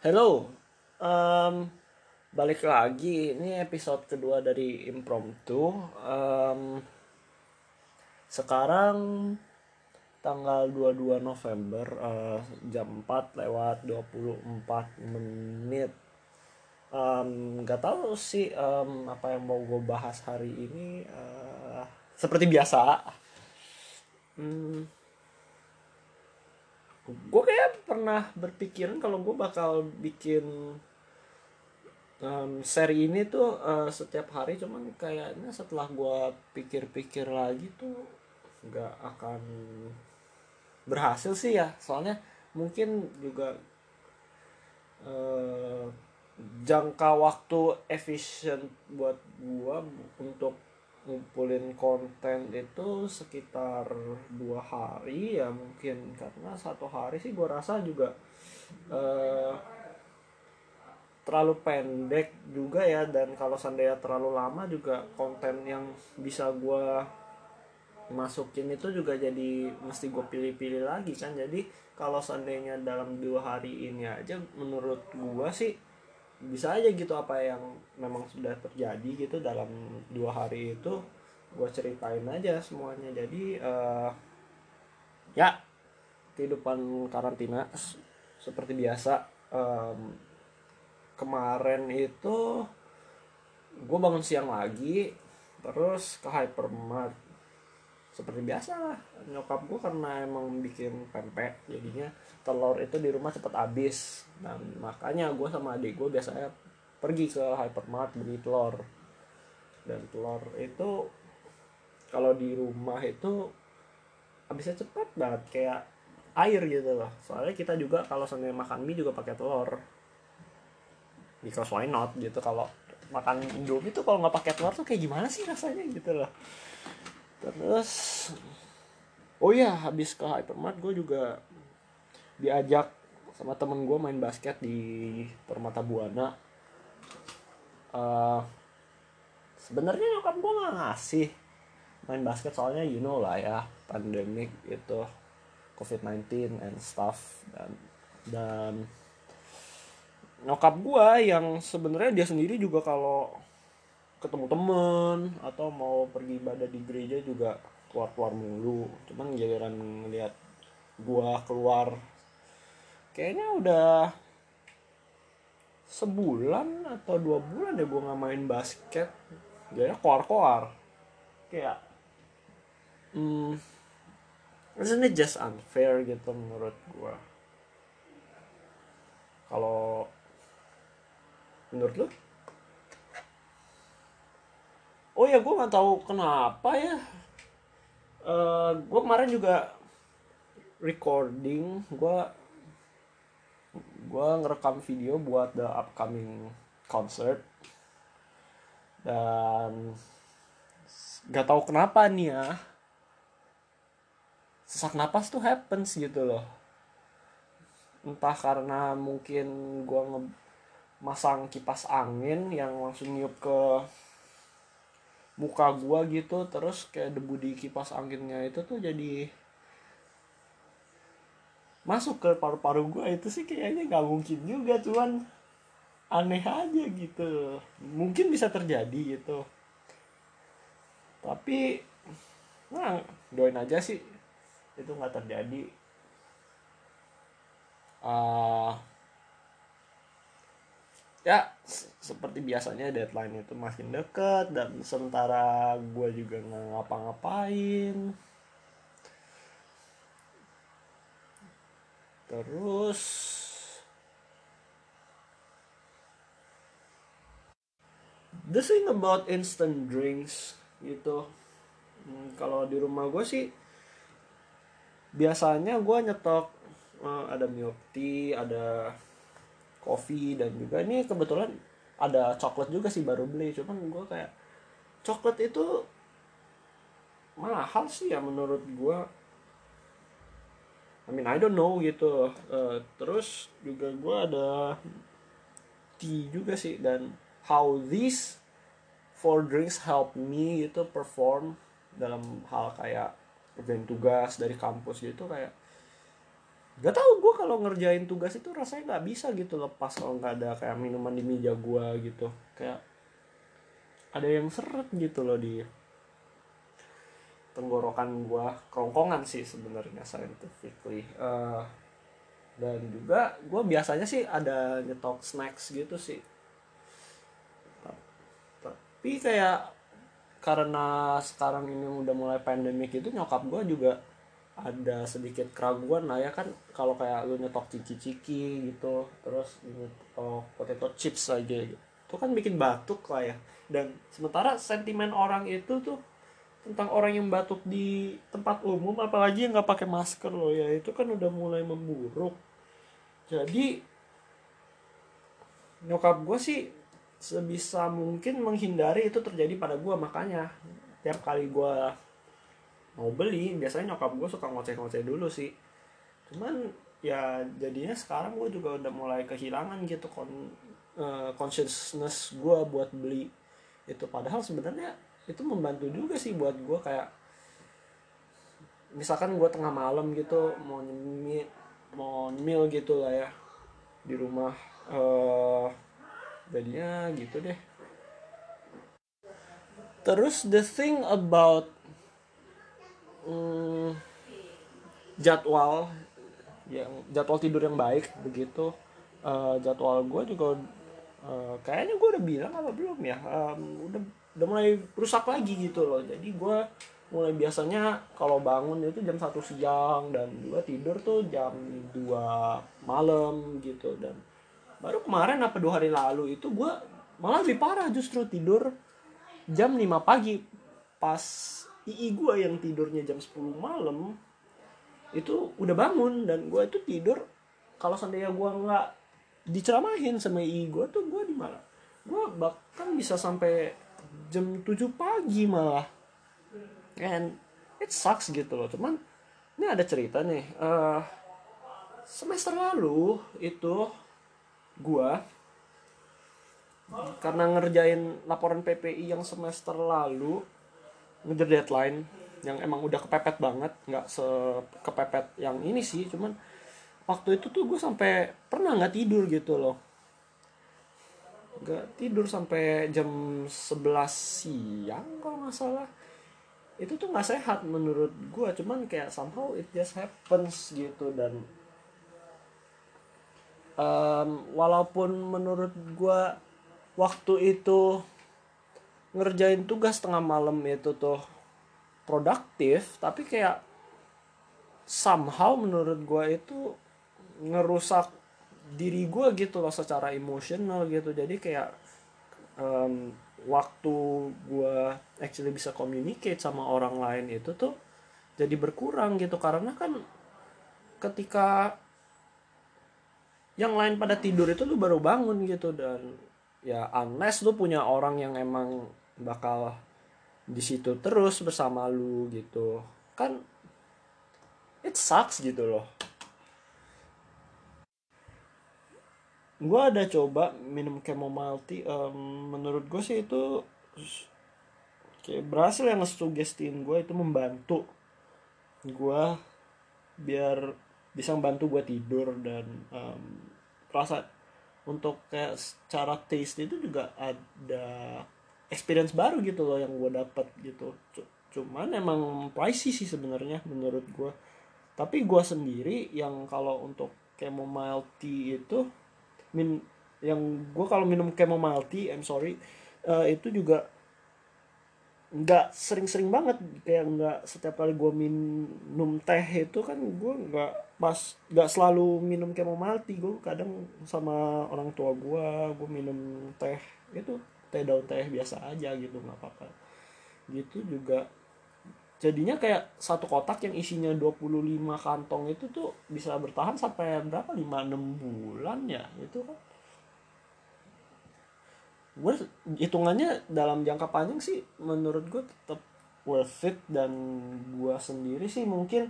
Hello, um, balik lagi. Ini episode kedua dari Impromptu. Um, sekarang tanggal 22 November uh, jam 4 lewat 24 menit. Um, gak tahu sih um, apa yang mau gue bahas hari ini. Uh, seperti biasa. Hmm, gue kayak pernah berpikiran kalau gue bakal bikin um, seri ini tuh uh, setiap hari cuman kayaknya setelah gue pikir-pikir lagi tuh nggak akan berhasil sih ya. Soalnya mungkin juga uh, jangka waktu efisien buat gue untuk ngumpulin konten itu sekitar dua hari ya mungkin. Karena satu hari sih gue rasa juga uh, terlalu pendek juga ya. Dan kalau seandainya terlalu lama juga konten yang bisa gue masukin itu juga jadi mesti gue pilih-pilih lagi kan. Jadi kalau seandainya dalam dua hari ini aja menurut gue sih bisa aja gitu apa yang memang sudah terjadi gitu dalam dua hari itu gue ceritain aja semuanya. Jadi uh, ya kehidupan karantina seperti biasa um, kemarin itu gue bangun siang lagi terus ke hypermart seperti biasa lah nyokap gue karena emang bikin pempek jadinya telur itu di rumah cepet habis. Dan makanya gue sama adik gue biasanya pergi ke hypermart beli telur. Dan telur itu kalau di rumah itu habisnya cepat banget kayak air gitu loh. Soalnya kita juga kalau sambil makan mie juga pakai telur. Because why not gitu kalau makan indomie tuh kalau nggak pakai telur tuh kayak gimana sih rasanya gitu loh terus oh ya habis ke hypermart gue juga diajak sama temen gue main basket di Permata Buana. Uh, sebenarnya nyokap gue nggak ngasih main basket soalnya you know lah ya pandemik itu covid-19 and stuff dan dan nyokap gue yang sebenarnya dia sendiri juga kalau ketemu temen atau mau pergi ibadah di gereja juga keluar keluar mulu. Cuman giliran ngeliat gue keluar kayaknya udah sebulan atau dua bulan ya gue nggak main basket. Jadi koar koar kayak hmm, isn't it just unfair gitu menurut gue kalau menurut lo oh ya gue nggak tahu kenapa ya. Uh, gue kemarin juga recording gue gue ngerekam video buat the upcoming concert. Dan gak tahu kenapa nih ya. Sesak napas tuh happens gitu loh. Entah karena mungkin gue masang kipas angin yang langsung niup ke muka gue gitu terus kayak debu di kipas anginnya itu tuh jadi masuk ke paru-paru gue itu sih kayaknya nggak mungkin juga cuman aneh aja gitu. Mungkin bisa terjadi gitu. Tapi nah doain aja sih itu nggak terjadi. Uh, ya seperti biasanya deadline itu makin deket dan sementara gue juga nggak ngapa-ngapain. Terus the thing about instant drinks gitu hmm, kalau di rumah gue sih biasanya gue nyetok uh, ada milk tea ada coffee dan juga ini kebetulan ada coklat juga sih baru beli. Cuman gue kayak coklat itu mahal sih ya menurut gue I mean I don't know gitu. Uh, terus juga gue ada tea juga sih dan how these four drinks help me gitu perform dalam hal kayak kerjain tugas dari kampus gitu kayak gak tau gue kalau ngerjain tugas itu rasanya nggak bisa gitu lepas kalau nggak ada kayak minuman di meja gue gitu. Kayak ada yang seret gitu loh di tenggorokan gue kerongkongan sih sebenarnya scientifically. Uh, dan juga gue biasanya sih ada nyetok snacks gitu sih. Tapi kayak karena sekarang ini udah mulai pandemik itu nyokap gue juga ada sedikit keraguan lah ya kan kalau kayak lu nyetok ciki-ciki gitu terus nyetok potato chips aja gitu. Itu kan bikin batuk lah ya. Dan sementara sentimen orang itu tuh tentang orang yang batuk di tempat umum apalagi yang nggak pakai masker loh ya itu kan udah mulai memburuk. Jadi nyokap gue sih sebisa mungkin menghindari itu terjadi pada gue makanya tiap kali gue mau beli. Biasanya nyokap gue suka ngoceh-ngoceh dulu sih. Cuman ya jadinya sekarang gue juga udah mulai kehilangan gitu kon uh, consciousness gue buat beli itu. Padahal sebenarnya itu membantu juga sih buat gue kayak misalkan gue tengah malam gitu mau nyemil mau nyemil gitu lah ya di rumah uh, jadinya gitu deh. Terus the thing about um, jadwal yang jadwal tidur yang baik begitu. Uh, jadwal gue juga uh, kayaknya gue udah bilang apa belum ya? Um, udah udah mulai rusak lagi gitu loh. Jadi gue mulai biasanya kalau bangun itu jam satu siang dan gue tidur tuh jam 2 malam gitu. Dan baru kemarin apa dua hari lalu itu gue malah lebih parah justru tidur jam 5 pagi pas ii gue yang tidurnya jam 10 malam itu udah bangun dan gue itu tidur kalau seandainya gue nggak diceramahin sama ii gue tuh gue di mana? Gue bahkan bisa sampai jam 7 pagi malah. And it sucks gitu loh cuman ini ada cerita nih uh, semester lalu itu gua karena ngerjain laporan PPI yang semester lalu ngejar deadline yang emang udah kepepet banget nggak sekepepet yang ini sih cuman waktu itu tuh gue sampai pernah nggak tidur gitu loh. Gak tidur sampai jam 11 siang kalau nggak salah. Itu tuh nggak sehat menurut gue cuman kayak somehow it just happens gitu dan um, walaupun menurut gue waktu itu ngerjain tugas tengah malam itu tuh produktif tapi kayak somehow menurut gue itu ngerusak diri gue gitu loh secara emosional gitu. Jadi kayak um, waktu gue actually bisa communicate sama orang lain itu tuh jadi berkurang gitu. Karena kan ketika yang lain pada tidur itu lu baru bangun gitu. Dan ya unless lu punya orang yang emang bakal di situ terus bersama lu gitu. Kan it sucks gitu loh. Gue ada coba minum chamomile tea um, menurut gue sih itu kayak berhasil yang ngesugestiin gue itu membantu gue biar bisa membantu gue tidur dan um, rasa untuk kayak secara taste itu juga ada experience baru gitu loh yang gue dapat gitu. Cuman emang pricey sih sebenarnya menurut gue tapi gue sendiri yang kalau untuk chamomile tea itu min yang gue kalau minum chamomile tea I'm sorry uh, itu juga nggak sering-sering banget. Kayak nggak setiap kali gue minum teh itu kan gue nggak pas nggak selalu minum chamomile tea. Gue kadang sama orang tua gue gue minum teh itu teh daun teh biasa aja gitu nggak apa-apa. Gitu juga. Jadinya kayak satu kotak yang isinya 25 kantong itu tuh bisa bertahan sampai berapa? 5 6 bulan ya itu kan? Gue hitungannya dalam jangka panjang sih menurut gue tetap worth it. Dan gue sendiri sih mungkin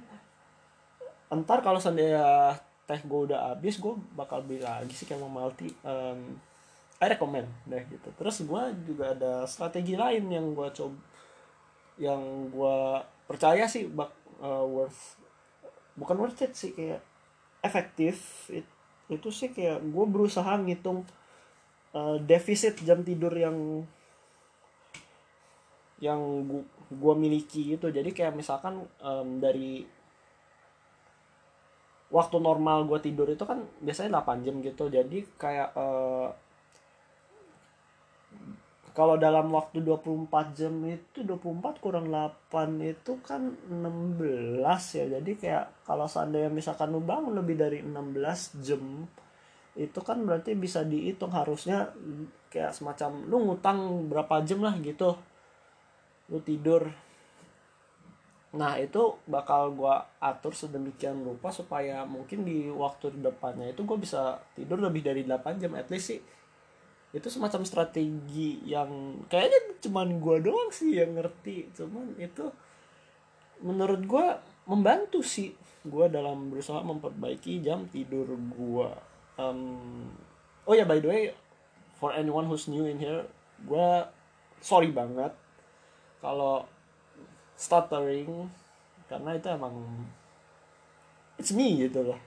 entar kalau seandainya teh gue udah habis gue bakal beli lagi sih kayak multi um, I recommend deh gitu. Terus gue juga ada strategi lain yang gue coba yang gue percaya sih bak uh, worth bukan worth it sih kayak efektif it- itu sih kayak gue berusaha ngitung uh, defisit jam tidur yang yang gua miliki gitu. Jadi kayak misalkan em, dari waktu normal gue tidur itu kan biasanya 8 jam gitu. Jadi kayak eh, kalau dalam waktu 24 jam itu 24 kurang 8 itu kan 16 ya. Jadi kayak kalau seandainya misalkan lu bangun lebih dari 16 jam itu kan berarti bisa dihitung harusnya kayak semacam lu ngutang berapa jam lah gitu. Lu tidur. Nah itu bakal gua atur sedemikian rupa supaya mungkin di waktu depannya itu gua bisa tidur lebih dari 8 jam at least sih itu semacam strategi yang kayaknya cuman gua doang sih yang ngerti. Cuman itu menurut gua membantu sih gua dalam berusaha memperbaiki jam tidur gua. Em, oh ya by the way for anyone who's new in here gua sorry banget kalau stuttering karena itu emang it's me gitu loh